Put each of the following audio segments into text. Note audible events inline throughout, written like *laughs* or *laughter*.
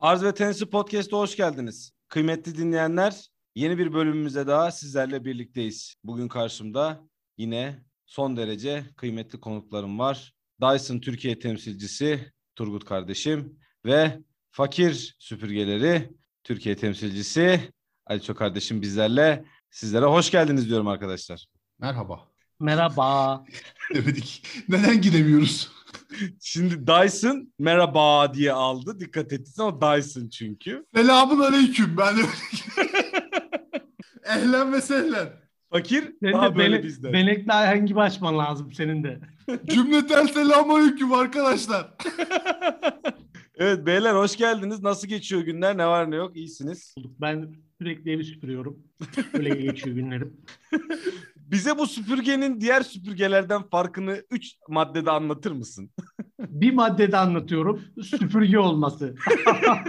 Arz ve Tenisi Podcast'a hoş geldiniz. Kıymetli dinleyenler, yeni bir bölümümüze daha sizlerle birlikteyiz. Bugün karşımda yine son derece kıymetli konuklarım var. Dyson Türkiye temsilcisi Turgut kardeşim ve Fakir Süpürgeleri Türkiye temsilcisi Aliço kardeşim bizlerle. Sizlere hoş geldiniz diyorum arkadaşlar. Merhaba. Merhaba. *laughs* Demedik. Neden gidemiyoruz? Şimdi Dyson merhaba diye aldı. Dikkat ettiysen o Dyson çünkü. Selamun aleyküm. Ben de *laughs* Ehlen ve sehlen. Fakir Senin daha de böyle bele, bizden. gibi açman lazım senin de. *laughs* Cümleten selamun aleyküm arkadaşlar. *laughs* evet beyler hoş geldiniz. Nasıl geçiyor günler? Ne var ne yok? İyisiniz. Ben sürekli evi süpürüyorum. Öyle geçiyor günlerim. Bize bu süpürgenin diğer süpürgelerden farkını 3 maddede anlatır mısın? *laughs* Bir maddede anlatıyorum. Süpürge olması. *laughs*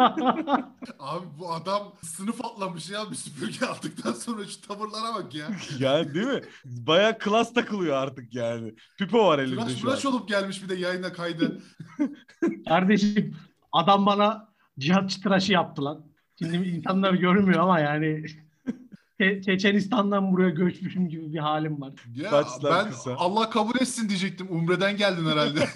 Abi bu adam sınıf atlamış ya bir süpürge aldıktan sonra şu tavırlara bak ya. *laughs* yani değil mi? Baya klas takılıyor artık yani. Pipo var elinde Tıraş şu an. tıraş olup gelmiş bir de yayına kaydı. Kardeşim adam bana cihat tıraşı yaptı lan. Şimdi insanlar görmüyor ama yani Çe- Çeçenistan'dan buraya göçmüşüm gibi bir halim var. Ya Saçlar ben kısa. Allah kabul etsin diyecektim. Umre'den geldin herhalde. *laughs*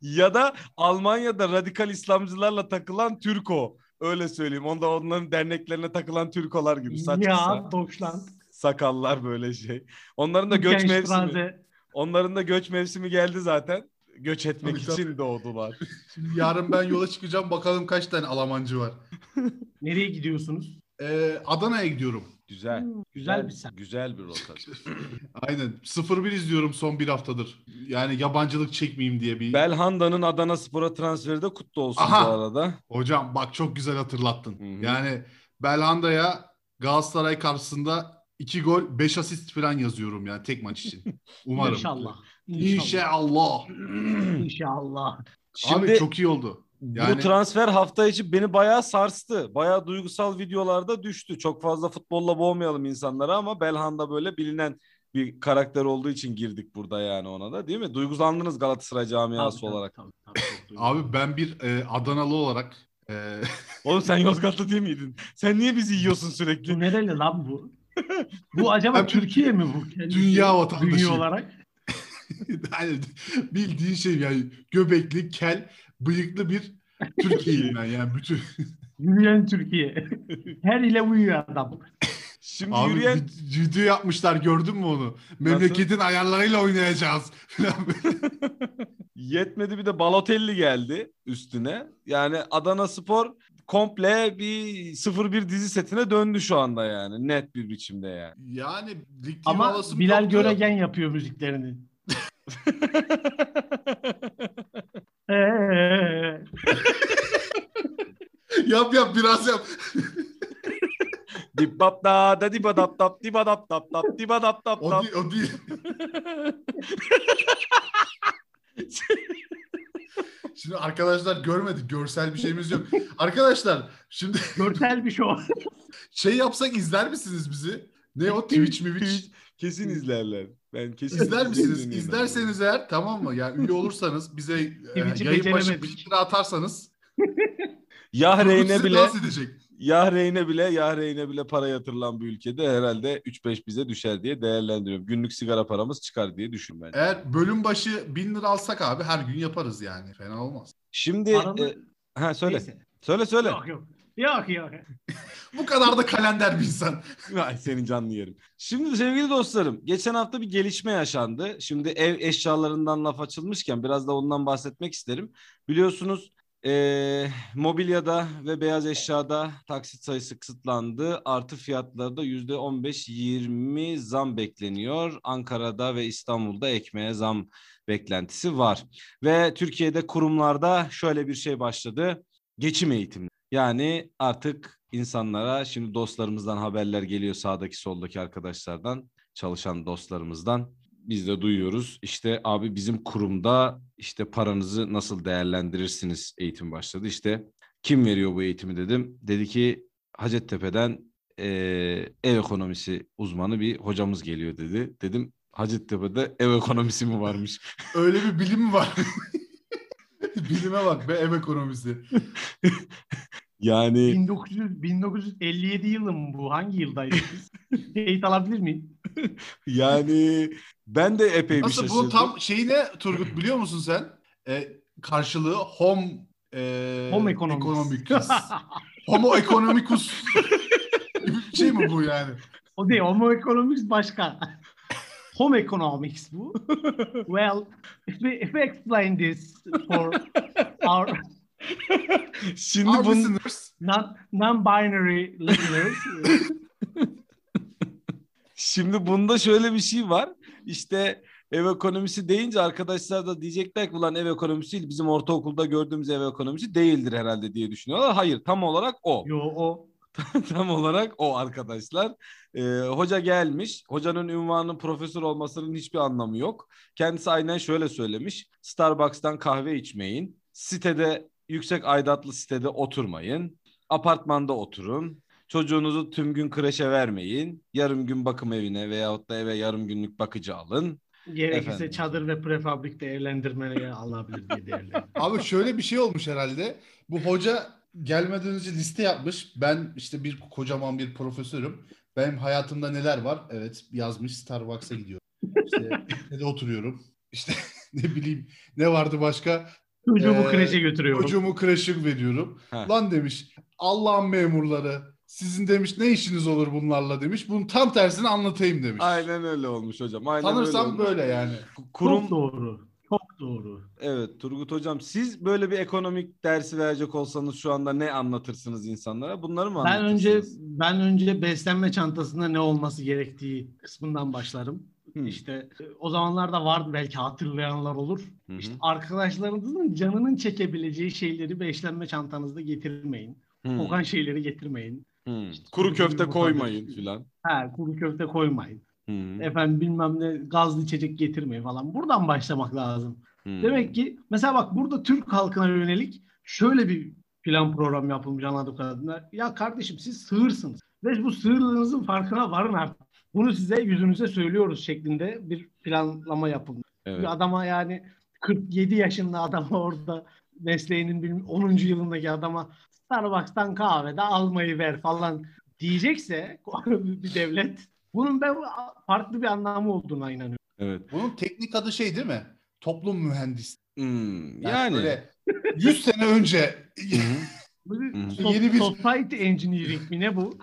ya da Almanya'da radikal İslamcılarla takılan Türko. Öyle söyleyeyim. Onda onların derneklerine takılan Türkolar gibi. Saç kısa. Ya Deutschland. Sakallar böyle şey. Onların da göç mevsimi. Onların da göç mevsimi geldi zaten. Göç etmek Tabii, tabii. için doğdular. Şimdi yarın ben yola çıkacağım. Bakalım kaç tane Almancı var. Nereye gidiyorsunuz? Ee, Adana'ya gidiyorum. Güzel. Hmm, güzel bir sen. Güzel bir rota. *laughs* Aynen. 0-1 izliyorum son bir haftadır. Yani yabancılık çekmeyeyim diye bir... Belhanda'nın Adana Spor'a transferi de kutlu olsun Aha. bu arada. Hocam bak çok güzel hatırlattın. Hı hı. Yani Belhanda'ya Galatasaray karşısında 2 gol 5 asist falan yazıyorum yani tek maç için. *laughs* Umarım. İnşallah. İnşallah. İnşallah. Şimdi Abi çok iyi oldu. Yani bu transfer hafta içi beni bayağı sarstı. Bayağı duygusal videolarda düştü. Çok fazla futbolla boğmayalım insanları ama Belhanda böyle bilinen bir karakter olduğu için girdik burada yani ona da değil mi? Duygulandınız Galatasaray camiası Tabii, tabii, olarak. tabii, tabii, duydum. abi ben bir e, Adanalı olarak e, *laughs* Oğlum sen Yozgatlı değil miydin? Sen niye bizi yiyorsun sürekli? Bu nereli lan bu? *laughs* Bu acaba Ben- Türkiye mi bu? Kendisi? Dünya vatandaşı. Dünya olarak. *laughs* yani bildiğin şey yani göbekli, kel, bıyıklı bir Türkiye'yim ben yani bütün. *laughs* Yürüyen Türkiye. Her ile uyuyor adam. Şimdi Abi yürüyen vid- video yapmışlar gördün mü onu? Memleketin ayarlarıyla oynayacağız. *laughs* Yetmedi bir de Balotelli geldi üstüne. Yani Adana Spor komple bir 0-1 dizi setine döndü şu anda yani. Net bir biçimde yani. yani lig Ama Bilal. Göregen yapıyor müziklerini. *laughs* *laughs* Yap yap biraz yap. *laughs* Dip dap da da diba dap dap diba dap dap dap diba dap dap O dap. değil, o değil. *laughs* Şimdi arkadaşlar görmedik. Görsel bir şeyimiz yok. Arkadaşlar şimdi görsel bir şov. şey yapsak izler misiniz bizi? Ne o Twitch mi Twitch? Kesin izlerler. Ben kesin İzler misiniz? İzlerseniz eğer tamam mı? Yani üye olursanız bize *laughs* e, yayın başı. 1 lira atarsanız *laughs* Ya Reyne bile ya Reyne bile ya Reyne bile para yatırılan bir ülkede herhalde 3-5 bize düşer diye değerlendiriyorum. Günlük sigara paramız çıkar diye düşün ben. Eğer bölüm başı 1000 lira alsak abi her gün yaparız yani. Fena olmaz. Şimdi e, ha söyle. Neyse. Söyle söyle. Yok yok. Yok yok. *laughs* Bu kadar da kalender bir insan. *laughs* Ay senin canlı yerim. Şimdi sevgili dostlarım, geçen hafta bir gelişme yaşandı. Şimdi ev eşyalarından laf açılmışken biraz da ondan bahsetmek isterim. Biliyorsunuz eee, mobilyada ve beyaz eşyada taksit sayısı kısıtlandı. Artı fiyatlarda yüzde 15-20 zam bekleniyor. Ankara'da ve İstanbul'da ekmeğe zam beklentisi var. Ve Türkiye'de kurumlarda şöyle bir şey başladı. Geçim eğitimi. Yani artık insanlara şimdi dostlarımızdan haberler geliyor sağdaki soldaki arkadaşlardan, çalışan dostlarımızdan. Biz de duyuyoruz. İşte abi bizim kurumda işte paranızı nasıl değerlendirirsiniz eğitim başladı. İşte kim veriyor bu eğitimi dedim. Dedi ki Hacettepe'den eee, ev ekonomisi uzmanı bir hocamız geliyor dedi. Dedim Hacettepe'de ev ekonomisi mi varmış? *laughs* Öyle bir bilim mi var? *laughs* Bilime bak be ev ekonomisi. *laughs* Yani 1900, 1957 yılı mı bu? Hangi yıldaydı biz? *laughs* Teyit alabilir miyim? yani ben de epey bir Nasıl şaşırdım. bu tam şeyi ne Turgut biliyor musun sen? E, karşılığı home e, Home economics. economicus. *laughs* Homo economicus bir *laughs* şey mi bu yani? o değil. Homo economics başka. Home economics bu. well, if we, if we explain this for our Şimdi Our bunun non, non-binary listeners, Şimdi bunda şöyle bir şey var. İşte ev ekonomisi deyince arkadaşlar da diyecekler ki ulan ev ekonomisi değil bizim ortaokulda gördüğümüz ev ekonomisi değildir herhalde diye düşünüyorlar. Hayır tam olarak o. yo o *laughs* tam olarak o arkadaşlar. Ee, hoca gelmiş. Hocanın ünvanının profesör olmasının hiçbir anlamı yok. Kendisi aynen şöyle söylemiş. Starbucks'tan kahve içmeyin. Sitede yüksek aidatlı sitede oturmayın. Apartmanda oturun. Çocuğunuzu tüm gün kreşe vermeyin. Yarım gün bakım evine veyahut da eve yarım günlük bakıcı alın. gerekirse Efendim. çadır ve prefabrikte evlendirmeye alınabilir diye değerlendiriyorum. *laughs* Abi şöyle bir şey olmuş herhalde. Bu hoca gelmeden önce liste yapmış. Ben işte bir kocaman bir profesörüm. Benim hayatımda neler var? Evet yazmış Starbucks'a gidiyorum. İşte *laughs* ne oturuyorum. İşte *laughs* ne bileyim ne vardı başka? Çocuğumu Ee, kreşe götürüyorum. Çocuğumu kreşe veriyorum. Ha. Lan demiş Allah'ın memurları sizin demiş ne işiniz olur bunlarla demiş. Bunun tam tersini anlatayım demiş. Aynen öyle olmuş hocam. Aynen öyle Sanırsam olmuş. böyle yani. Kurum Çok doğru. Çok doğru. Evet Turgut Hocam siz böyle bir ekonomik dersi verecek olsanız şu anda ne anlatırsınız insanlara? Bunları mı Ben önce anlatırsınız? ben önce beslenme çantasında ne olması gerektiği kısmından başlarım. Hı. İşte e, o zamanlarda vardı belki hatırlayanlar olur. Hı hı. İşte arkadaşlarınızın canının çekebileceği şeyleri beslenme çantanızda getirmeyin. Hı, Kokan şeyleri getirmeyin. hı. işte Kuru köfte koymayın filan. Ha, kuru köfte koymayın. Hı, Efendim bilmem ne gazlı içecek getirmeyin falan. Buradan başlamak lazım. hı. Demek ki mesela bak burada Türk halkına yönelik şöyle bir plan program yapılmış anladığım kadarıyla. Ya kardeşim siz sığırsınız. Ve bu sığırlığınızın farkına varın artık. Bunu size yüzünüze söylüyoruz şeklinde bir planlama yapılmış. Evet. Bir adama yani 47 yaşında adama orada mesleğinin bilmem 10. yılındaki adama Starbucks'tan kahve de almayı ver falan diyecekse *laughs* bir devlet bunun ben farklı bir anlamı olduğuna inanıyorum. Evet. Bunun teknik adı şey değil mi? Toplum mühendisi. Hmm, Yani, yani. böyle 100 sene önce *laughs* Yeni bir- society engineering mi ne bu?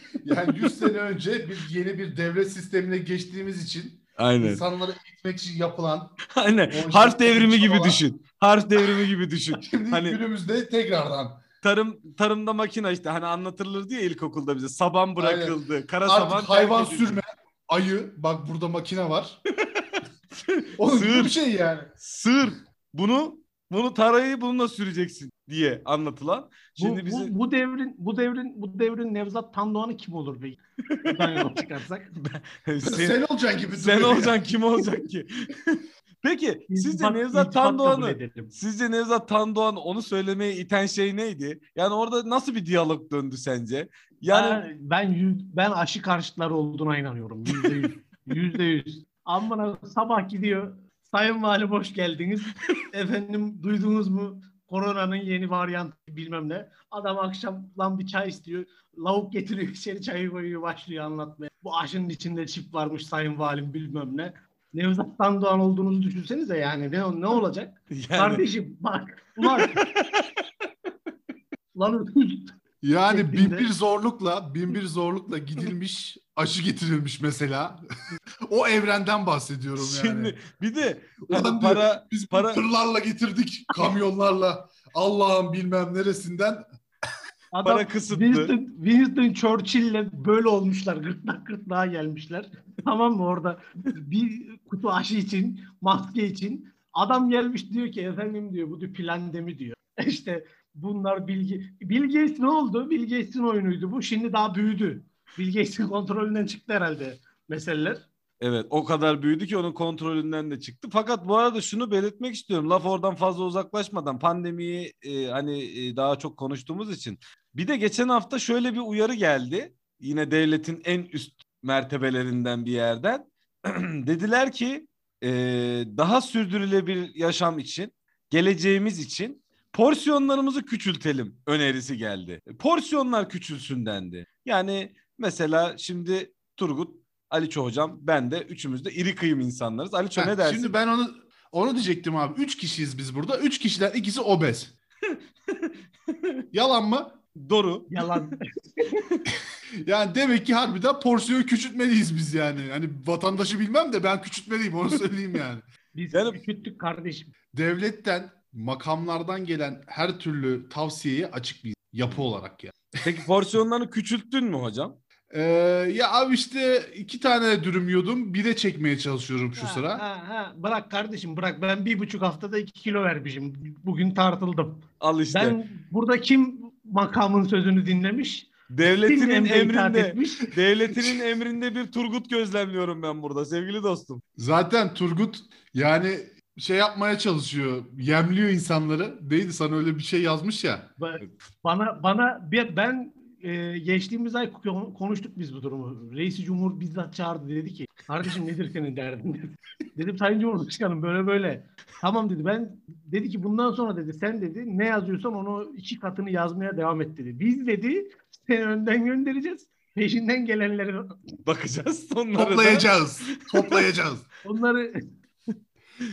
*laughs* yani 100 sene önce bir yeni bir devlet sistemine geçtiğimiz için Aynen. insanları eğitmek için yapılan *laughs* Aynen. Harf devrimi gibi çalışmalar. düşün. Harf devrimi gibi düşün. *laughs* şimdi Hani- günümüzde tekrardan Tarım tarımda makine işte hani anlatılırdı ya ilkokulda bize. Saban bırakıldı. Kara artık saban hayvan sürme ayı bak burada makine var. Onun gibi Sığır. bir şey yani. Sığır. Bunu bunu tarayı bununla süreceksin diye anlatılan. Şimdi bu, bizi bu, bu devrin bu devrin bu devrin Nevzat Tandoğan'ı kim olur peki? *laughs* Buradan yola çıkarsak. *laughs* sen, Sen olacaksın gibi sen olacaksın kim olacak ki? *laughs* Peki sizce İltifat- Nevzat Tandoğan'ı sizce Nevzat Tandoğan onu söylemeye iten şey neydi? Yani orada nasıl bir diyalog döndü sence? Yani ben, ben, yüz- ben aşı karşıtları olduğuna inanıyorum. Yüzde yüz. Yüzde yüz. Amına sabah gidiyor. Sayın Valim hoş geldiniz. Efendim duydunuz mu? Koronanın yeni varyantı bilmem ne. Adam akşam lan bir çay istiyor. Lavuk getiriyor *laughs* içeri çayı koyuyor başlıyor anlatmaya. Bu aşının içinde çip varmış Sayın Valim bilmem ne. Nevzat Tandoğan olduğunuzu düşünsenize yani ne, ne olacak? yani Kardeşim bak ulan. *laughs* Lan Yani bin bir zorlukla, bin bir zorlukla gidilmiş, *laughs* aşı getirilmiş mesela. o evrenden bahsediyorum yani. şimdi bir de Ulan hani diyor, para Biz para- tırlarla getirdik, kamyonlarla. Allah'ım bilmem neresinden. Adam Para kısıtlı. Winston, Winston Churchill'le böyle olmuşlar. Gırtlak gırtlağa gelmişler. *laughs* tamam mı orada bir kutu aşı için, maske için. Adam gelmiş diyor ki efendim diyor bu diyor plandemi *laughs* diyor. İşte bunlar bilgi. Bill ne oldu? Bill oyunuydu bu. Şimdi daha büyüdü. Bill *laughs* kontrolünden çıktı herhalde meseleler. Evet o kadar büyüdü ki onun kontrolünden de çıktı. Fakat bu arada şunu belirtmek istiyorum. Laf oradan fazla uzaklaşmadan pandemiyi e, hani e, daha çok konuştuğumuz için. Bir de geçen hafta şöyle bir uyarı geldi. Yine devletin en üst mertebelerinden bir yerden. *clears throat* Dediler ki e, daha sürdürülebilir yaşam için geleceğimiz için porsiyonlarımızı küçültelim önerisi geldi. Porsiyonlar küçülsün dendi. Yani mesela şimdi Turgut, Aliço hocam, ben de üçümüz de iri kıyım insanlarız. Aliço Heh, ne dersin? Şimdi ben onu onu diyecektim abi. Üç kişiyiz biz burada. Üç kişiden ikisi obez. *laughs* Yalan mı? Doğru. Yalan. *laughs* Yani demek ki harbiden porsiyonu küçültmeliyiz biz yani. Hani vatandaşı bilmem de ben küçültmeliyim onu söyleyeyim yani. Biz Yani- küçülttük kardeşim. Devletten, makamlardan gelen her türlü tavsiyeye açık bir yapı olarak ya. Peki porsiyonlarını küçülttün mü hocam? *laughs* Ee, ya abi işte iki tane dürüm yiyordum. Bire çekmeye çalışıyorum şu Ha, sıra. Ha, ha. Bırak kardeşim bırak. Ben bir buçuk haftada iki kilo vermişim. Bugün tartıldım. Al işte. Ben burada kim makamın sözünü dinlemiş? Devletinin itaat emrinde, etmiş? *laughs* devletinin emrinde bir Turgut gözlemliyorum ben burada sevgili dostum. Zaten Turgut yani şey yapmaya çalışıyor. Yemliyor insanları. Neydi sana öyle bir şey yazmış ya. Ba- Bana bana bir ben e, geçtiğimiz ay ko- konuştuk biz bu durumu. Reis Cumhur bizzat çağırdı dedi ki kardeşim nedir senin derdin dedi. *laughs* Dedim Sayın Cumhurbaşkanım böyle böyle. Tamam dedi ben dedi ki bundan sonra dedi sen dedi ne yazıyorsan onu iki katını yazmaya devam et dedi. Biz dedi seni önden göndereceğiz. Peşinden gelenleri Bakacağız onlara da. Toplayacağız. Toplayacağız. onları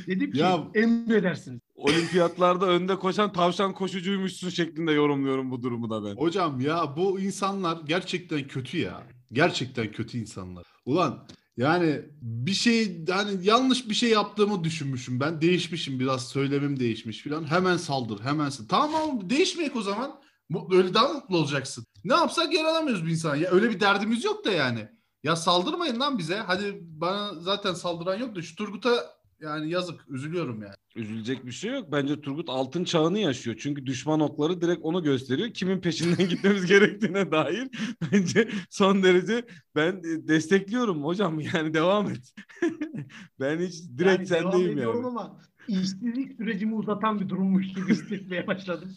dedim ki Ya- emredersiniz. Olimpiyatlarda önde koşan tavşan koşucuymuşsun şeklinde yorumluyorum bu durumu da ben. Hocam ya bu insanlar gerçekten kötü ya. Gerçekten kötü insanlar. Ulan yani bir şey hani yanlış bir şey yaptığımı düşünmüşüm. Ben değişmişim biraz söylemim değişmiş falan. Hemen saldır hemen saldır. Tamam değişmeyek o zaman. Mutlu, öyle daha mutlu olacaksın. Ne yapsak yaralamıyoruz bir insan. Ya öyle bir derdimiz yok da yani. Ya saldırmayın lan bize. Hadi bana zaten saldıran yok da şu Turgut'a yani yazık. Üzülüyorum yani. Üzülecek bir şey yok. Bence Turgut altın çağını yaşıyor. Çünkü düşman okları direkt onu gösteriyor. Kimin peşinden *laughs* gitmemiz gerektiğine dair *laughs* bence son derece ben e, destekliyorum hocam. *laughs* Yani devam et. ben hiç direkt Yani devam sendeyim ediyorum yani. ama işsizlik sürecimi uzatan bir durummuş gibi hissetmeye başladım.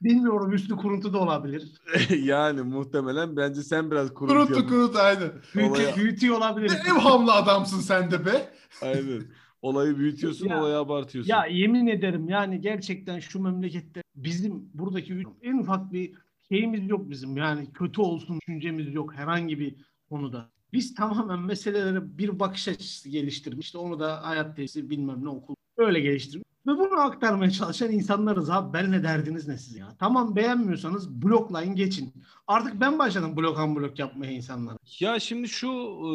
Bilmiyorum üstü kuruntu da olabilir. *laughs* yani muhtemelen bence sen biraz kurut Kuruttu yapın. kurut aynen. Büyütü, büyütüyor olabilir. *laughs* Ne evhamlı adamsın sen de be. Aynen. Olayı büyütüyorsun, Ya- olayı abartıyorsun. Ya yemin ederim yani gerçekten şu memlekette bizim buradaki en ufak bir şeyimiz yok bizim. Yani kötü olsun düşüncemiz yok herhangi bir konuda. Biz tamamen meselelere bir bakış açısı geliştirmiş. İşte onu da hayat testi bilmem ne okul öyle geliştirmiş. Ve bunu aktarmaya çalışan insanlarız abi. Benle derdiniz ne siz ya? Tamam beğenmiyorsanız bloklayın geçin. Artık ben başladım blok an blok yapmaya insanlara. Ya şimdi şu e,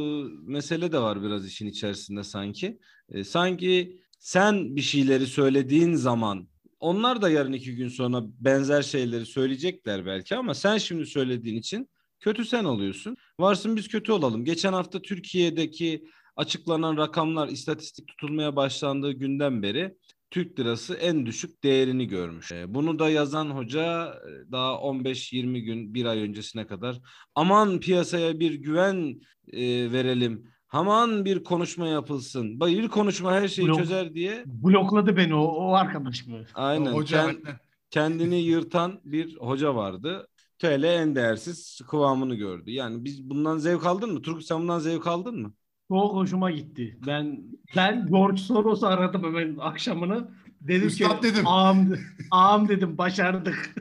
mesele de var biraz işin içerisinde sanki. E, sanki sen bir şeyleri söylediğin zaman onlar da yarın iki gün sonra benzer şeyleri söyleyecekler belki ama sen şimdi söylediğin için kötü sen oluyorsun. Varsın biz kötü olalım. Geçen hafta Türkiye'deki açıklanan rakamlar istatistik tutulmaya başlandığı günden beri Türk lirası en düşük değerini görmüş. E, Bunu da yazan hoca e, daha 15-20 gün, bir ay öncesine kadar aman piyasaya bir güven e, verelim. Aman bir konuşma yapılsın. Bak bir konuşma her şeyi Blok- çözer diye. Blokladı beni o, o arkadaş mı? Aynen. Hoca Ken- aynen. kendini yırtan bir hoca vardı. TL en değersiz kıvamını gördü. Yani biz bundan zevk aldın mı? Turgut sen bundan zevk aldın mı? Çok hoşuma gitti. Ben *laughs* ben George Soros'u aradım hemen akşamını. Dedim Üstad ki dedim. ağam, ağam dedim başardık.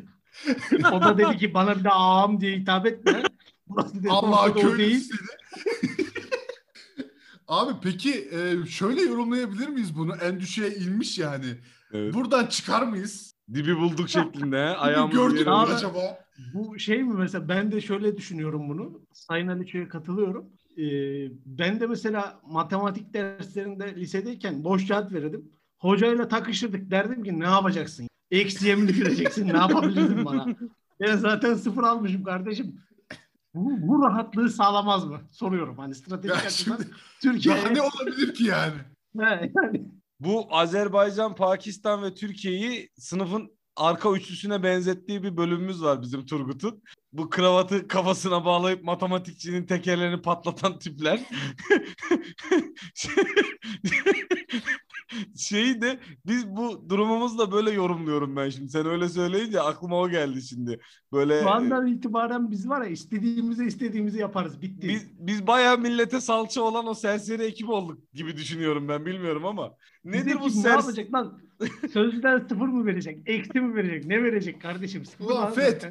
o da dedi ki bana bir de ağam diye hitap etme. Burası dedi, Allah ortada o köylü seni. *laughs* Abi peki e, şöyle yorumlayabilir miyiz bunu? En düşüğe inmiş yani. Evet. Buradan çıkar mıyız? Dibi bulduk şeklinde. Ayağımızı gördük mü acaba? Bu şey mi mesela ben de şöyle düşünüyorum bunu. Sayın Aliço'ya katılıyorum. Ee, ben de mesela matematik derslerinde lisedeyken boş kağıt verirdim. Hocayla takışırdık. Derdim ki ne yapacaksın? Eksiye mi düşüreceksin? Ne yapabilirsin bana? Ben zaten sıfır almışım kardeşim. Bu, bu rahatlığı sağlamaz mı? Soruyorum. Hani stratejik Ya açıdan şimdi Türkiye'ye... daha ne olabilir ki yani? He, yani Bu Azerbaycan, Pakistan ve Türkiye'yi sınıfın arka üçlüsüne benzettiği bir bölümümüz var bizim Turgut'un. Bu kravatı kafasına bağlayıp matematikçinin tekerlerini patlatan tipler. *laughs* Şeyi de biz bu durumumuzu da böyle yorumluyorum ben şimdi. Sen öyle söyleyince aklıma o geldi şimdi. Böyle şu andan itibaren biz var ya istediğimizi istediğimizi yaparız. Bitti. biz biz bayağı millete salça olan o serseri ekip olduk gibi düşünüyorum ben bilmiyorum ama. Nedir bu kim ne sers yapacak lan? Sözlüden sıfır mı verecek? Eksi mi verecek? Ne verecek kardeşim? Sıfır Ulan lan FED.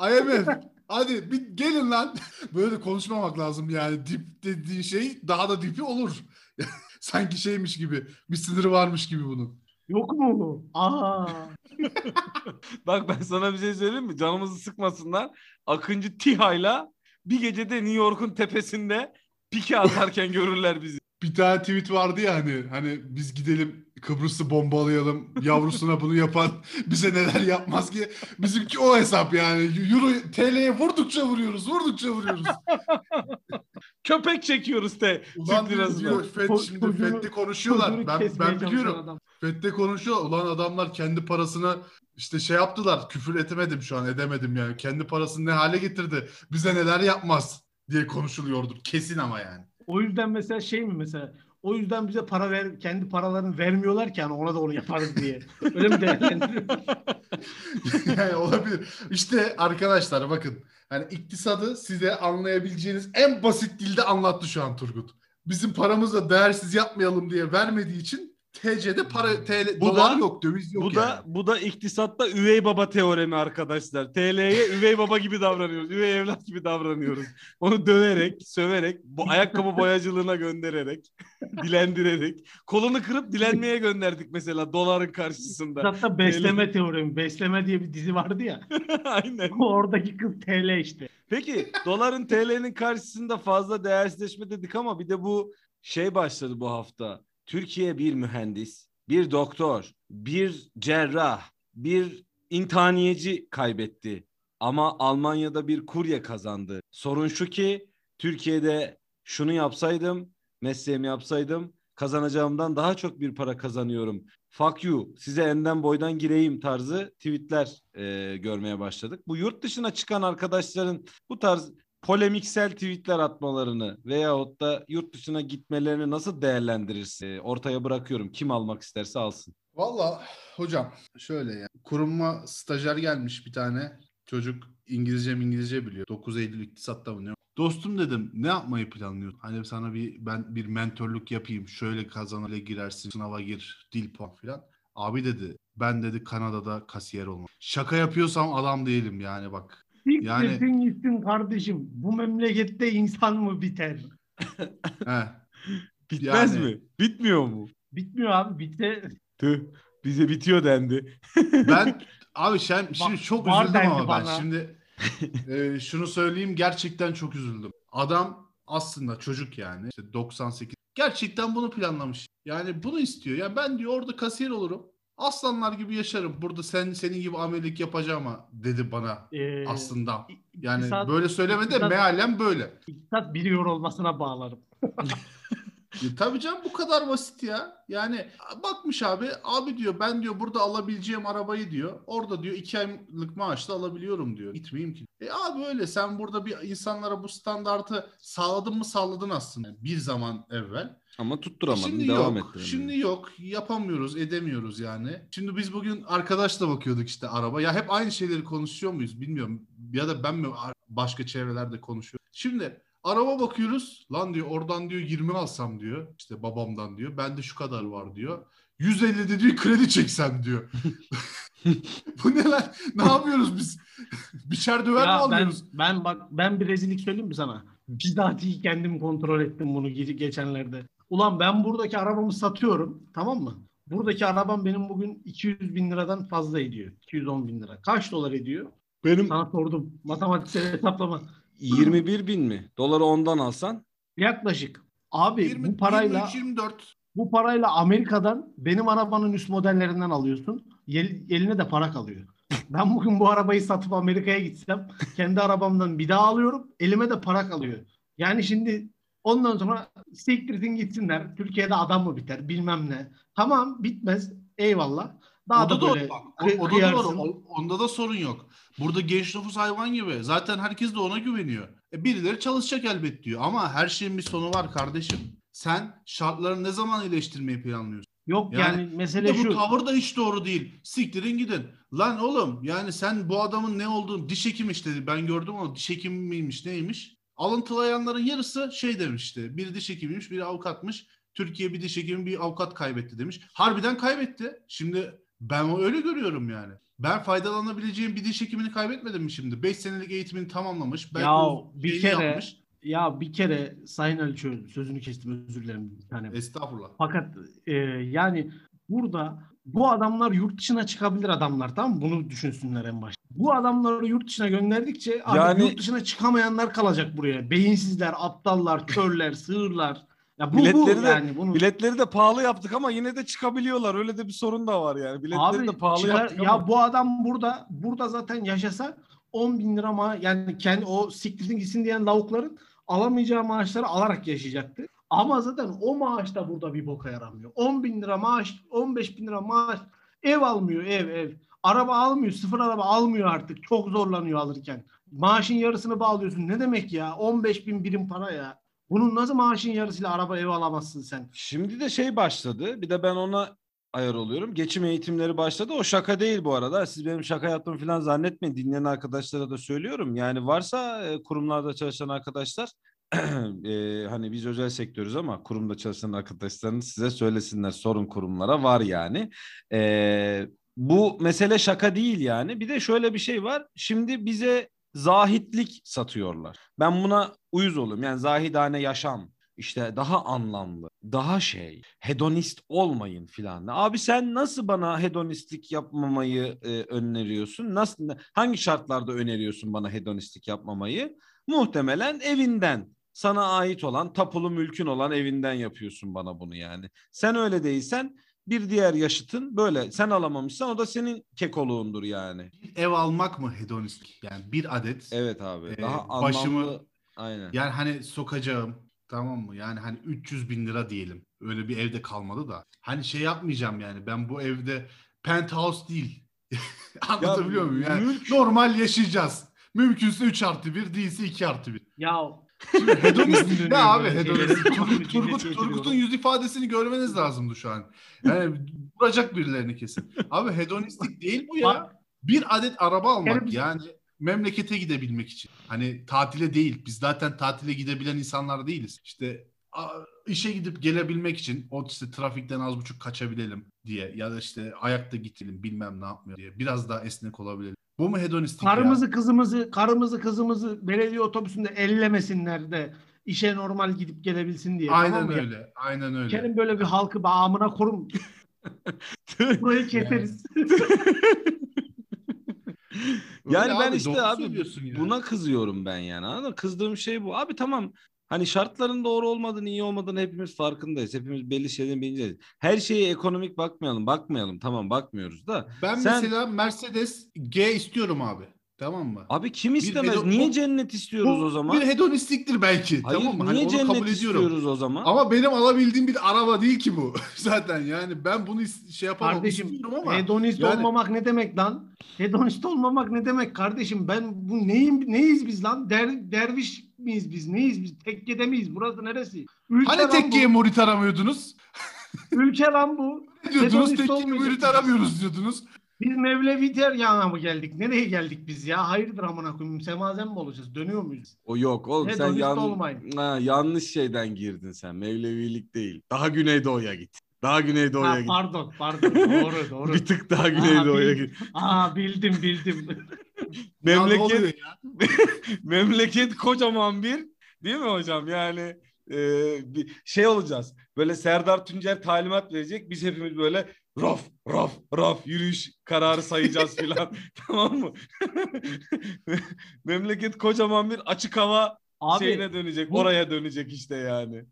IMF hadi bir gelin lan. *laughs* Böyle konuşmamak lazım yani. Dip dediğin şey daha da dipi olur. *laughs* Sanki şeymiş gibi. Bir sınırı varmış gibi bunun. Yok mu? Aa. *laughs* Bak ben sana bir şey söyleyeyim mi? Canımızı sıkmasınlar. Akıncı TİHA'yla bir gecede New York'un tepesinde pike atarken görürler bizi. Bir tane tweet vardı ya hani hani biz gidelim Kıbrıs'ı bombalayalım. Yavrusuna bunu yapan *laughs* bize neler yapmaz ki. Bizimki o hesap yani. Euro TL'ye vurdukça vuruyoruz. Vurdukça vuruyoruz. *laughs* Köpek çekiyoruz de. Ulan diyor FED şimdi FED'de konuşuyorlar. Ben, ben biliyorum. FED'de konuşuyor. Ulan adamlar kendi parasını işte şey yaptılar. Küfür edemedim şu an edemedim yani. Kendi parasını ne hale getirdi. Bize neler yapmaz diye konuşuluyordur. Kesin ama yani. O yüzden mesela şey mi mesela o yüzden bize para ver kendi paralarını vermiyorlar ki hani ona da onu yaparız diye. Öyle mi değerlendiriyor? *laughs* yani olabilir. İşte arkadaşlar bakın. Hani iktisadı size anlayabileceğiniz en basit dilde anlattı şu an Turgut. Bizim paramızla değersiz yapmayalım diye vermediği için TC'de para TL Bu dolar da- yok döviz yok bu yani. da bu da iktisatta üvey baba teoremi arkadaşlar. TL'ye üvey baba gibi davranıyoruz. Üvey evlat gibi davranıyoruz. Onu döverek, söverek, bu ayakkabı boyacılığına göndererek, *laughs* dilendirerek, kolunu kırıp dilenmeye gönderdik mesela doların karşısında. Hatta besleme teoremi. Besleme diye bir dizi vardı ya. *laughs* Aynen. Oradaki kız TL işte. Peki doların TL'nin karşısında fazla değersizleşme dedik ama bir de bu şey başladı bu hafta. Türkiye bir mühendis, bir doktor, bir cerrah, bir intaniyeci kaybetti. Ama Almanya'da bir kurye kazandı. Sorun şu ki Türkiye'de şunu yapsaydım, mesleğimi yapsaydım kazanacağımdan daha çok bir para kazanıyorum. Fuck you, size enden boydan gireyim tarzı tweetler e, görmeye başladık. Bu yurt dışına çıkan arkadaşların bu tarz polemiksel tweetler atmalarını veyahut da yurt dışına gitmelerini nasıl değerlendirirsin? E, ortaya bırakıyorum. Kim almak isterse alsın. Valla hocam şöyle ya. Kuruma stajyer gelmiş bir tane. Çocuk İngilizce İngilizce biliyor. 9 Eylül iktisatta mı ne? Dostum dedim ne yapmayı planlıyorsun? Hani sana bir ben bir mentorluk yapayım. Şöyle kazanale girersin. Sınava gir. Dil puan filan. Abi dedi ben dedi Kanada'da kasiyer olmam. Şaka yapıyorsam adam değilim yani bak. Yani- Yani... gitsin kardeşim. Bu memlekette insan mı biter? *laughs* He. Bitmez Yani- mi? Bitmiyor mu? Bitmiyor abi. Bitte. Tüh. Bize bitiyor dendi. *laughs* Ben *laughs* abi sen şimdi Var- çok üzüldüm ama ben bana. şimdi e, şunu söyleyeyim gerçekten çok üzüldüm. Adam aslında çocuk yani işte 98 gerçekten bunu planlamış. Yani bunu istiyor. Ya ben diyor orada kasiyer olurum. Aslanlar gibi yaşarım. Burada sen senin gibi amelik yapacağım ama dedi bana Ee, aslında. Yani iktisat- böyle söylemedi iktisat- mealen böyle. iktisat biliyor olmasına bağlarım. *laughs* Ya, tabii canım bu kadar basit ya. Yani bakmış abi abi diyor ben diyor burada alabileceğim arabayı diyor. Orada diyor iki aylık maaşla alabiliyorum diyor. Gitmeyeyim ki. E abi öyle sen burada bir insanlara bu standartı sağladın mı sağladın aslında. Bir zaman evvel. Ama tutturamadın. Şimdi devam ettiremedim. Şimdi yok. Yapamıyoruz, edemiyoruz yani. Şimdi biz bugün arkadaşla bakıyorduk işte araba. Ya hep aynı şeyleri konuşuyor muyuz bilmiyorum. Ya da ben mi başka çevrelerde konuşuyorum. Şimdi araba bakıyoruz. Lan diyor oradan diyor 20 alsam diyor. İşte babamdan diyor. Bende şu kadar var diyor. 150 de diyor kredi çeksem diyor. *laughs* Bu ne lan? Ne yapıyoruz biz? *laughs* Biçer döver mi Ya ben, alıyoruz? ben bak ben bir rezillik söyleyeyim mi sana? Bizatihi kendim kontrol ettim bunu ge- geçenlerde. Ulan ben buradaki arabamı satıyorum tamam mı? Buradaki arabam benim bugün 200 bin liradan fazla ediyor. 210 bin lira. Kaç dolar ediyor? Benim Sana sordum. Matematiksel hesaplama. 21 bin mi? Doları ondan alsan Yaklaşık. Abi 20, bu parayla 23, 24. bu parayla Amerika'dan benim arabanın üst modellerinden alıyorsun. Eline de para kalıyor. *laughs* Ben bugün bu arabayı satıp Amerika'ya gitsem kendi arabamdan bir daha alıyorum. Elime de para kalıyor. Yani şimdi ondan sonra siktirsin gitsinler. Türkiye'de adam mı biter bilmem ne. Tamam bitmez. Eyvallah. Daha o da da doğru. böyle Bak, o- o, da doğru. Onda da sorun yok. Burada genç nüfus hayvan gibi. Zaten herkes de ona güveniyor. E, birileri çalışacak elbet diyor. Ama her şeyin bir sonu var kardeşim. Sen şartları ne zaman iyileştirmeyi planlıyorsun? Yok Yani yani, mesele bu şu. tavır da hiç doğru değil. Siktirin gidin. Lan oğlum yani sen bu adamın ne olduğunu diş hekim işte ben gördüm ama diş hekimi miymiş neymiş? Alıntılayanların yarısı şey demişti. Biri diş hekimiymiş biri avukatmış. Türkiye bir diş hekimi bir avukat kaybetti demiş. Harbiden kaybetti. Şimdi ben öyle görüyorum yani. Ben faydalanabileceğim bir diş hekimini kaybetmedim mi şimdi? 5 senelik eğitimini tamamlamış. Belki Ya o bir kere- yapmış. Ya bir kere Sayın Ali Çöl sözünü kestim özür dilerim. bir tane. Estağfurullah. Fakat e, yani burada bu adamlar yurt dışına çıkabilir adamlar tamam mı? Bunu düşünsünler en başta. Bu adamları yurt dışına gönderdikçe Yani- yurt dışına çıkamayanlar kalacak buraya. Beyinsizler, aptallar, körler, sığırlar. Ya bu, bu Biletleri de- yani bunu. Biletleri de pahalı yaptık ama yine de çıkabiliyorlar. Öyle de bir sorun da var yani. Biletleri de pahalı çıkar- yaptık ya ama. bu adam burada burada zaten yaşasa 10 bin lira ma yani kendi o siktirin gitsin diyen lavukların alamayacağı maaşları alarak yaşayacaktı. Ama zaten o maaş da burada bir boka yaramıyor. 10 bin lira maaş, 15 bin lira maaş, ev almıyor ev ev. Araba almıyor, sıfır araba almıyor artık. Çok zorlanıyor alırken. Maaşın yarısını bağlıyorsun. Ne demek ya? 15 bin birim para ya. Bunun nasıl maaşın yarısıyla araba ev alamazsın sen? Şimdi de şey başladı. Bir de ben ona ayar oluyorum. Geçim eğitimleri başladı. O şaka değil bu arada. Siz benim şaka yaptığımı falan zannetmeyin. Dinleyen arkadaşlara da söylüyorum. Yani varsa e, kurumlarda çalışan arkadaşlar *clears throat* e, hani biz özel sektörüz ama kurumda çalışan arkadaşlarınız size söylesinler. Sorun kurumlara var yani. E, bu mesele şaka değil yani. Bir de şöyle bir şey var. Şimdi bize zahitlik satıyorlar. Ben buna uyuz oluyorum. Yani zahidane yaşam işte daha anlamlı, daha şey, hedonist olmayın filan. Abi sen nasıl bana hedonistlik yapmamayı e, öneriyorsun? Nasıl hangi şartlarda öneriyorsun bana hedonistlik yapmamayı? Muhtemelen evinden. Sana ait olan, tapulu mülkün olan evinden yapıyorsun bana bunu yani. Sen öyle değilsen bir diğer yaşıtın böyle. Sen alamamışsan o da senin kekoluğundur yani. Bir ev almak mı hedonistlik? Yani bir adet. Evet abi. Ee, Daha anlamlı. başımı- Aynen. Yani hani sokacağım tamam mı? Yani hani 300 bin lira diyelim. Öyle bir evde kalmadı da. Hani şey yapmayacağım yani. Ben bu evde penthouse değil. *laughs* Anlatabiliyor muyum? Yani mülk- normal yaşayacağız. Mümkünse 3 artı 1 değilse 2 artı 1. Ya *laughs* hedonist ne abi böyle hedonist? Turgut, Turgut, Turgut'un yüz ifadesini görmeniz lazımdı şu an. Yani vuracak birilerini kesin. Abi hedonistlik değil bu ya. Bir adet araba almak Kerim- yani memlekete gidebilmek için. Hani tatile değil. Biz zaten tatile gidebilen insanlar değiliz. İşte işe gidip gelebilmek için o işte trafikten az buçuk kaçabilelim diye ya da işte ayakta gidelim bilmem ne yapmıyor diye biraz daha esnek olabilelim. Bu mu hedonistlik ya? Karımızı kızımızı karımızı kızımızı belediye otobüsünde ellemesinler de işe normal gidip gelebilsin diye. Aynen tamam mı ya? öyle. Aynen öyle. Kerim böyle bir halkı bağımına korum. *laughs* Burayı keseriz. Yani Öyle ben abi, işte abi yani. buna kızıyorum ben yani. Anladın? Kızdığım şey bu. Abi tamam hani şartların doğru olmadığını, iyi olmadığını hepimiz farkındayız. Hepimiz belli şeylerin bilinciyiz. Her şeye ekonomik bakmayalım, bakmayalım. Tamam bakmıyoruz da. Ben Sen- mesela Mercedes G istiyorum abi. Tamam mı? Abi kim istemez? hedon- Niye cennet istiyoruz Bu o zaman? Bir hedonistliktir belki. Hayır, tamam mı? niye Hani onu cennet kabul ediyorum. istiyoruz o zaman? Ama benim alabildiğim bir araba değil ki bu. *laughs* Zaten yani ben bunu şey yapamam Kardeşim ama hedonist yani- olmamak ne demek lan? Hedonist olmamak ne demek kardeşim? Ben bu neyim neyiz biz lan? Der, derviş miyiz biz? Neyiz biz? Tekkede miyiz? Burası neresi? Ülke hani lan tekkeye bu. murit aramıyordunuz? *laughs* Ülke lan bu. Ne diyordunuz? Olmayacak. murit aramıyoruz diyordunuz. Biz Mevlevi teryana mı geldik? Nereye geldik biz ya? Hayırdır amına koyayım? Semazen mi olacağız? Dönüyor muyuz? O yok oğlum sen Hedonist yan- olmayın. Ha, yanlış şeyden girdin sen. Mevlevilik değil. Daha güneydoğuya git. Daha güneydoğuya Ha, git. pardon, pardon. Doğru, *laughs* doğru. Bir tık daha güneydoğuya bil- git. Aa bildim, bildim. *laughs* Memleket *laughs* memleket kocaman bir değil mi hocam? Yani e, bir şey olacağız. Böyle Serdar Tuncer talimat verecek. Biz hepimiz böyle raf raf raf yürüyüş kararı sayacağız *laughs* filan. tamam mı? memleket kocaman bir açık hava Abi şeyine dönecek. bu- Oraya dönecek işte yani.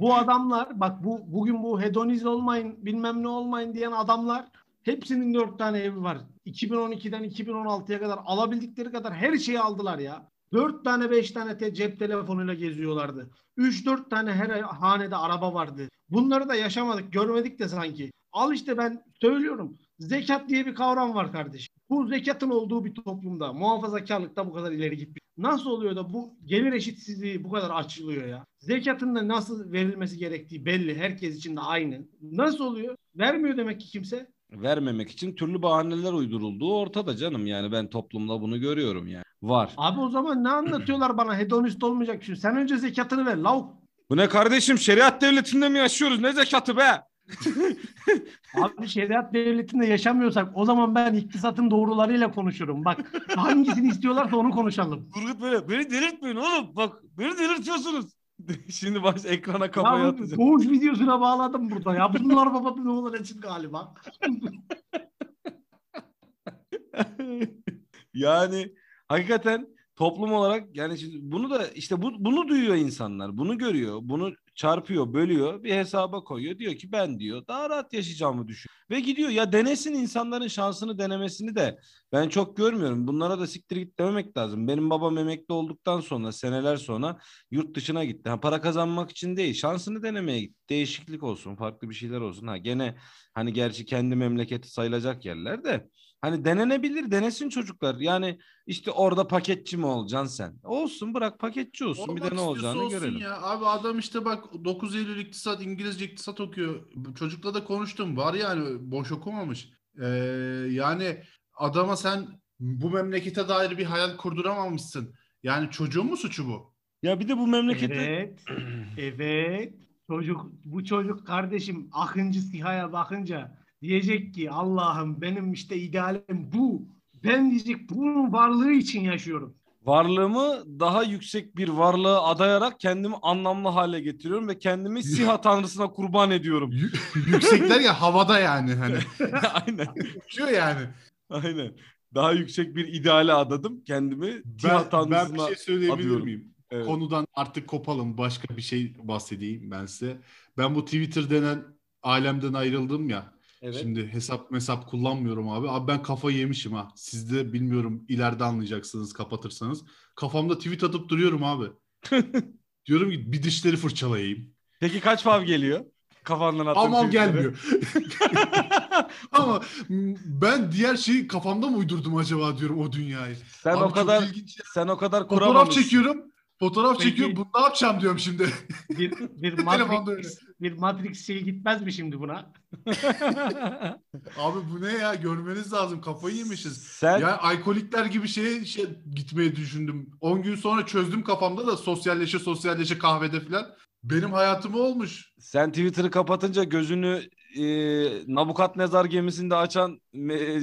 bu adamlar bak bu bugün bu hedoniz olmayın bilmem ne olmayın diyen adamlar hepsinin dört tane evi var. 2012'den 2016'ya kadar alabildikleri kadar her şeyi aldılar ya. Dört tane beş tane te- cep telefonuyla geziyorlardı. Üç dört tane her hanede araba vardı. Bunları da yaşamadık görmedik de sanki. Al işte ben söylüyorum. Zekat diye bir kavram var kardeşim. Bu zekatın olduğu bir toplumda muhafazakarlıkta bu kadar ileri gitmiş. Nasıl oluyor da bu gelir eşitsizliği bu kadar açılıyor ya? Zekatın da nasıl verilmesi gerektiği belli. Herkes için de aynı. Nasıl oluyor? Vermiyor demek ki kimse. Vermemek için türlü bahaneler uydurulduğu ortada canım. Yani ben toplumda bunu görüyorum yani. Var. Abi o zaman ne anlatıyorlar bana hedonist olmayacak şimdi. Sen önce zekatını ver lavuk. Bu ne kardeşim şeriat devletinde mi yaşıyoruz? Ne zekatı be? *laughs* Abi şeriat devletinde yaşamıyorsak o zaman ben iktisatın doğrularıyla konuşurum. Bak hangisini istiyorlarsa onu konuşalım. Turgut böyle beni delirtmeyin oğlum. Bak beni delirtiyorsunuz. *laughs* Şimdi baş ekrana kafayı Ya atacağım. doğuş videosuna bağladım burada ya. Bunlar baba ne olur için galiba. *laughs* yani hakikaten toplum olarak yani şimdi bunu da işte bu, bunu duyuyor insanlar. Bunu görüyor. Bunu çarpıyor, bölüyor. Bir hesaba koyuyor. Diyor ki ben diyor daha rahat yaşayacağımı düşün. Ve gidiyor ya denesin insanların şansını denemesini de ben çok görmüyorum. Bunlara da siktir git dememek lazım. Benim babam emekli olduktan sonra seneler sonra yurt dışına gitti. Ha, para kazanmak için değil şansını denemeye gitti. Değişiklik olsun farklı bir şeyler olsun. Ha gene hani gerçi kendi memleketi sayılacak yerler de Hani denenebilir, denesin çocuklar. Yani işte orada paketçi mi olacaksın sen? Olsun bırak paketçi olsun. Olmak bir de ne olacağını olsun görelim. Ya. Abi adam işte bak 9 Eylül iktisat İngilizce iktisat okuyor. Çocukla da konuştum. Var yani boş okumamış. Ee, yani adama sen bu memlekete dair bir hayal kurduramamışsın. Yani çocuğun mu suçu bu? Ya bir de bu memlekette Evet. Evet. Çocuk bu çocuk kardeşim Akıncı Siha'ya bakınca diyecek ki Allah'ım benim işte idealim bu. Ben diyecek bunun varlığı için yaşıyorum. varlığımı daha yüksek bir varlığa adayarak kendimi anlamlı hale getiriyorum ve kendimi Siha tanrısına kurban ediyorum. Yüksekler ya havada yani hani. *laughs* Aynen. Uçuyor yani. Aynen. Daha yüksek bir ideale adadım kendimi. Siha Ben, ben bir tanrısına şey söyleyebilir adıyorum. miyim? Evet. Konudan artık kopalım. Başka bir şey bahsedeyim ben size. Ben bu Twitter denen alemden ayrıldım ya. Evet. Şimdi hesap hesap kullanmıyorum abi. Abi ben kafayı yemişim ha. Siz de bilmiyorum ileride anlayacaksınız kapatırsanız. Kafamda tweet atıp duruyorum abi. *laughs* Diyorum ki bir dişleri fırçalayayım. Peki kaç fav geliyor? Kafandan attığın Ama gelmiyor. *laughs* Ama ben diğer şeyi kafamda mı uydurdum acaba diyorum o dünyayı. Sen Abi o kadar sen o kadar Fotoğraf kuramamışsın. çekiyorum. Fotoğraf Peki. çekiyorum. Bunu ne yapacağım diyorum şimdi. Bir, bir. *laughs* Matrix, bir Matrix şey gitmez mi şimdi buna? Abi bu ne ya? Görmeniz lazım. Kafayı yemişiz. Sen Yani alkolikler gibi şeye şey, gitmeyi düşündüm. 10 gün sonra çözdüm kafamda da sosyalleşe sosyalleşe kahvede falan. Benim hayatım olmuş. sen Twitter'ı kapatınca gözünü e, Nabukadnezar gemisinde açan e,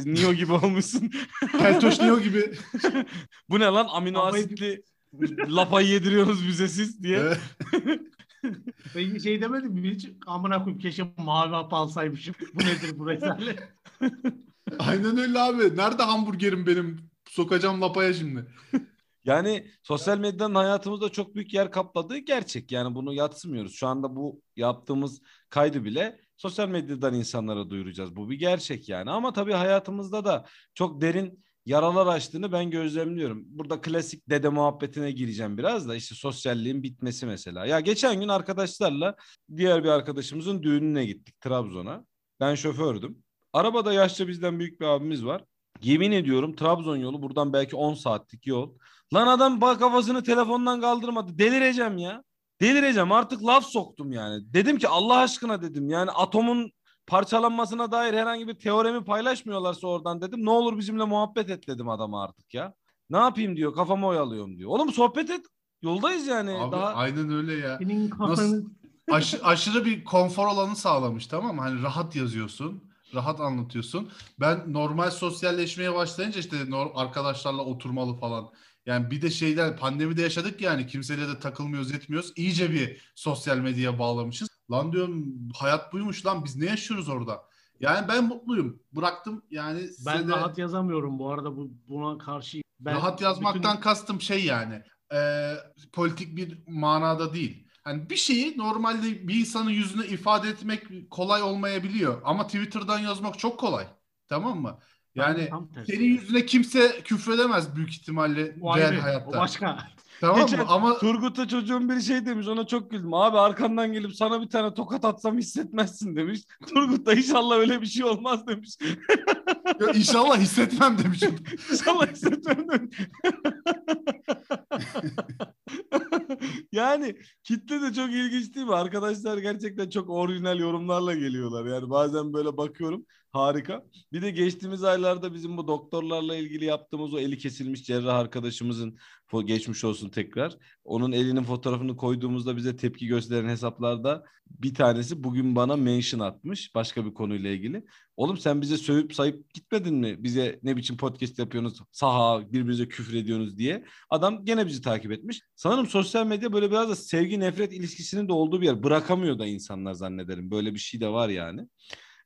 Neo gibi olmuşsun. Keltoş Neo gibi. *laughs* Bu ne lan amino asitli lapayı yediriyorsunuz bize siz diye. Evet. *laughs* Peki şey demedim mi hiç? Amına koyayım keşke mavi hap alsaymışım. Bu nedir bu rezalet? *laughs* Aynen öyle abi. Nerede hamburgerim benim? Sokacağım lapaya şimdi. *laughs* Yani sosyal medyanın hayatımızda çok büyük yer kapladığı gerçek. Yani bunu yatsımıyoruz. Şu anda bu yaptığımız kaydı bile sosyal medyadan insanlara duyuracağız. Bu bir gerçek yani. Ama tabii hayatımızda da çok derin yaralar açtığını ben gözlemliyorum. Burada klasik dede muhabbetine gireceğim biraz da işte sosyalliğin bitmesi mesela. Ya geçen gün arkadaşlarla diğer bir arkadaşımızın düğününe gittik Trabzon'a. Ben şofördüm. Arabada yaşça bizden büyük bir abimiz var. Yemin ediyorum Trabzon yolu buradan belki 10 saatlik yol. Lan adam bak kafasını telefondan kaldırmadı. Delireceğim ya. Delireceğim artık laf soktum yani. Dedim ki Allah aşkına dedim yani atomun parçalanmasına dair herhangi bir teoremi paylaşmıyorlarsa oradan dedim. Ne olur bizimle muhabbet et dedim adama artık ya. Ne yapayım diyor kafamı oyalıyorum diyor. Oğlum sohbet et. Yoldayız yani. Abi Daha aynen öyle ya. Senin kafanı... Aş- aşırı bir konfor alanı sağlamış tamam mı? Hani rahat yazıyorsun, rahat anlatıyorsun. Ben normal sosyalleşmeye başlayınca işte arkadaşlarla oturmalı falan. Yani bir de şeyler pandemide yaşadık yani kimseyle de takılmıyoruz etmiyoruz. İyice bir sosyal medyaya bağlamışız. Lan diyorum hayat buymuş lan biz ne yaşıyoruz orada? Yani ben mutluyum. Bıraktım yani Ben de- rahat yazamıyorum bu arada bu buna karşı. Ben rahat yazmaktan bütün- kastım şey yani e, politik bir manada değil. Hani bir şeyi normalde bir insanın yüzüne ifade etmek kolay olmayabiliyor ama Twitter'dan yazmak çok kolay. Tamam mı? Yani senin yüzüne kimse küfredemez büyük ihtimalle O real ayrı, O hayatta. başka. Tamam Geçen mı? Ama Turgut'a çocuğun bir şey demiş ona çok güldüm. Abi arkandan gelip sana bir tane tokat atsam hissetmezsin demiş. *laughs* Turgut da inşallah öyle bir şey olmaz demiş. *laughs* ya inşallah hissetmem demişim. *laughs* İnşallah hissetmem demiş. Yani kitle de çok ilginç değil mi? Arkadaşlar gerçekten çok orijinal yorumlarla geliyorlar. Yani bazen böyle bakıyorum harika. Bir de geçtiğimiz aylarda bizim bu doktorlarla ilgili yaptığımız o eli kesilmiş cerrah arkadaşımızın geçmiş olsun tekrar. Onun elinin fotoğrafını koyduğumuzda bize tepki gösteren hesaplarda bir tanesi bugün bana mention atmış başka bir konuyla ilgili. Oğlum sen bize sövüp sayıp gitmedin mi? Bize ne biçim podcast yapıyorsunuz? Saha birbirinize küfür ediyorsunuz diye. Adam gene bizi takip etmiş. Sanırım sosyal medya böyle biraz da sevgi nefret ilişkisinin de olduğu bir yer. Bırakamıyor da insanlar zannederim. Böyle bir şey de var yani.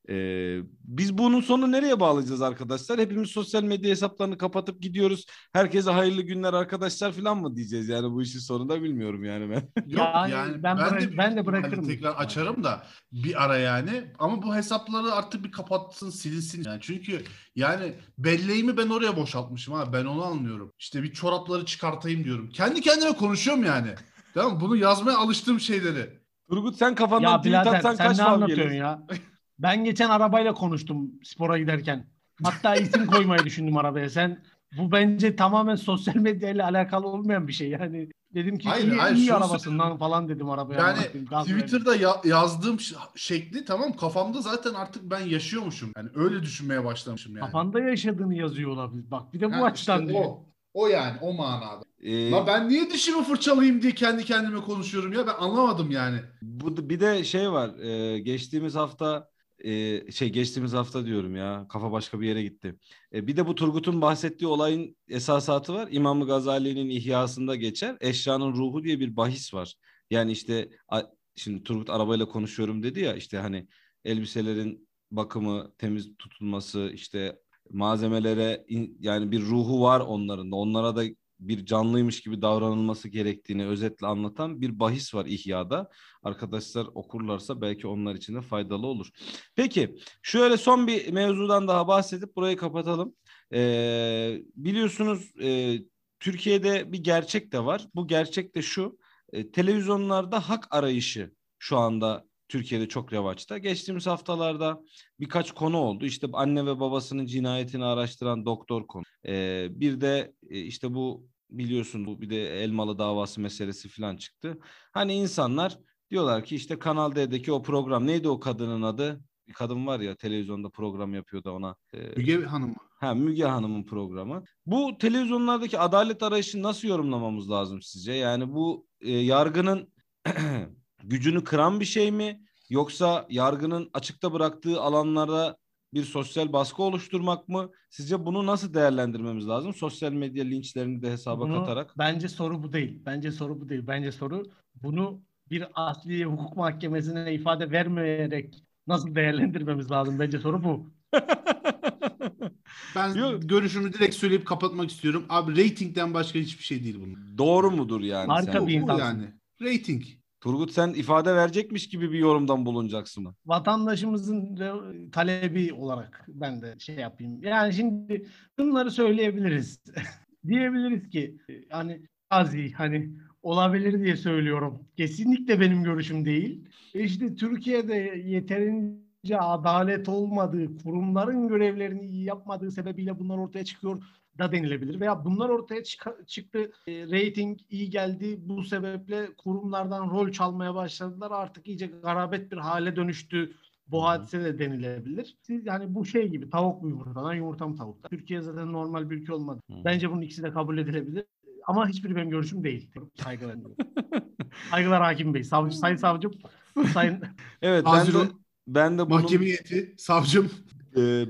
Ee, biz bunun sonu nereye bağlayacağız arkadaşlar? Hepimiz sosyal medya hesaplarını kapatıp gidiyoruz. Herkese hayırlı günler arkadaşlar falan mı diyeceğiz yani bu işin sonunda bilmiyorum yani ben. *laughs* Yok Yani yani, ben ben, de, ben de büyük bırakırım büyük Tekrar açarım da bir ara yani. Ama bu hesapları artık bir kapatsın silinsin. Yani çünkü yani belleğimi ben oraya boşaltmışım ha. Ben onu anlıyorum. İşte bir çorapları çıkartayım diyorum. Kendi kendime konuşuyorum yani. Tamam mı? Bunu yazmaya alıştığım şeyleri. Turgut sen kafandan Ya tweet atsan sen kaç ne anlatıyorsun gelir? ya? *laughs* Ben geçen arabayla konuştum spora giderken. Hatta isim *laughs* koymayı düşündüm arabaya. Sen bu bence tamamen sosyal medyayla alakalı olmayan bir şey. Yani dedim ki Hayır, iyi, hayır, iyi arabasından falan dedim arabaya. Yani verdim. Twitter'da ya- yazdığım ş- şekli tamam kafamda zaten artık ben yaşıyormuşum. Yani öyle düşünmeye başlamışım yani. Kafanda yaşadığını yazıyor olabilir. Bak bir de bu Ha, açıdan işte diyor. o. O yani o manada. Ee, La ben niye dişimi fırçalayayım diye kendi kendime konuşuyorum ya ben anlamadım yani. Bu bir de şey var. e, geçtiğimiz hafta e, şey geçtiğimiz hafta diyorum ya. Kafa başka bir yere gitti. E, bir de bu Turgut'un bahsettiği olayın esasatı var. İmam Gazali'nin ihyasında geçer. Eşyanın ruhu diye bir bahis var. Yani işte a- şimdi Turgut arabayla konuşuyorum dedi ya işte hani elbiselerin bakımı, temiz tutulması, işte malzemelere in- yani bir ruhu var onların da. Onlara da bir canlıymış gibi davranılması gerektiğini özetle anlatan bir bahis var İhya'da. Arkadaşlar okurlarsa belki onlar için de faydalı olur. Peki şöyle son bir mevzudan daha bahsedip burayı kapatalım. Ee, biliyorsunuz e, Türkiye'de bir gerçek de var. Bu gerçek de şu. e, televizyonlarda hak arayışı şu anda Türkiye'de çok revaçta. Geçtiğimiz haftalarda birkaç konu oldu. İşte anne ve babasının cinayetini araştıran doktor konu. Ee, bir de e, işte bu biliyorsun bu bir de Elmalı davası meselesi falan çıktı. Hani insanlar diyorlar ki işte Kanal D'deki o program neydi o kadının adı? Bir kadın var ya televizyonda program yapıyordu ona. Ee, Müge Hanım Ha Müge Hanım'ın programı. Bu televizyonlardaki adalet arayışını nasıl yorumlamamız lazım sizce? Yani bu e, yargının *clears throat* gücünü kıran bir şey mi? Yoksa yargının açıkta bıraktığı alanlarda bir sosyal baskı oluşturmak mı? Sizce bunu nasıl değerlendirmemiz lazım? Sosyal medya linçlerini de hesaba Bunu- katarak. Bence soru bu değil. Bence soru bu değil. Bence soru bunu bir asli hukuk mahkemesine ifade vermeyerek nasıl değerlendirmemiz lazım? Bence soru bu. *laughs* ben Yok. görüşümü direkt söyleyip kapatmak istiyorum. Abi ratingden başka hiçbir şey değil bunun. Doğru mudur yani? Harika sen? Bir bu insansın. yani. Rating. Turgut sen ifade verecekmiş gibi bir yorumdan bulunacaksın mı? vatandaşımızın talebi olarak ben de şey yapayım. Yani şimdi bunları söyleyebiliriz. *laughs* Diyebiliriz ki hani azi hani olabilir diye söylüyorum. Kesinlikle benim görüşüm değil. E İşte Türkiye'de yeterince adalet olmadığı, kurumların görevlerini iyi yapmadığı sebebiyle bunlar ortaya çıkıyor da denilebilir. Veya bunlar ortaya çıka- çıktı, e, reyting iyi geldi. Bu sebeple kurumlardan rol çalmaya başladılar. Artık iyice garabet bir hale dönüştü. Bu hadise de denilebilir. Siz yani bu şey gibi tavuk mu yumurtadan yumurta mı tavuktan. Türkiye zaten normal bir ülke olmadı. Hı. Bence bunun ikisi de kabul edilebilir. Ama hiçbiri benim görüşüm değil. Saygılar. *laughs* Saygılar Hakim Bey. Savcı, sayın savcım. Sayın *laughs* Evet ben de, ben de bunun Mahkeme heyeti, savcım.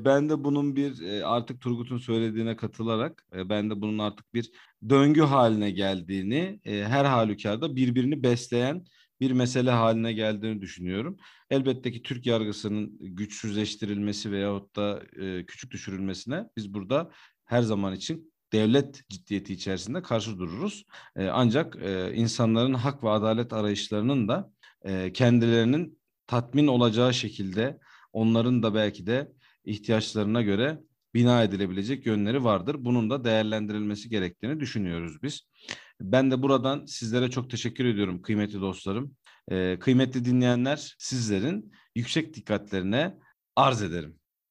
Ben de bunun bir artık Turgut'un söylediğine katılarak ben de bunun artık bir döngü haline geldiğini her halükarda birbirini besleyen bir mesele haline geldiğini düşünüyorum. Elbette ki Türk yargısının güçsüzleştirilmesi veyahut da küçük düşürülmesine biz burada her zaman için devlet ciddiyeti içerisinde karşı dururuz. Ancak insanların hak ve adalet arayışlarının da kendilerinin tatmin olacağı şekilde onların da belki de ihtiyaçlarına göre bina edilebilecek yönleri vardır. Bunun da değerlendirilmesi gerektiğini düşünüyoruz biz. Ben de buradan sizlere çok teşekkür ediyorum kıymetli dostlarım. Ee, kıymetli dinleyenler sizlerin yüksek dikkatlerine arz ederim.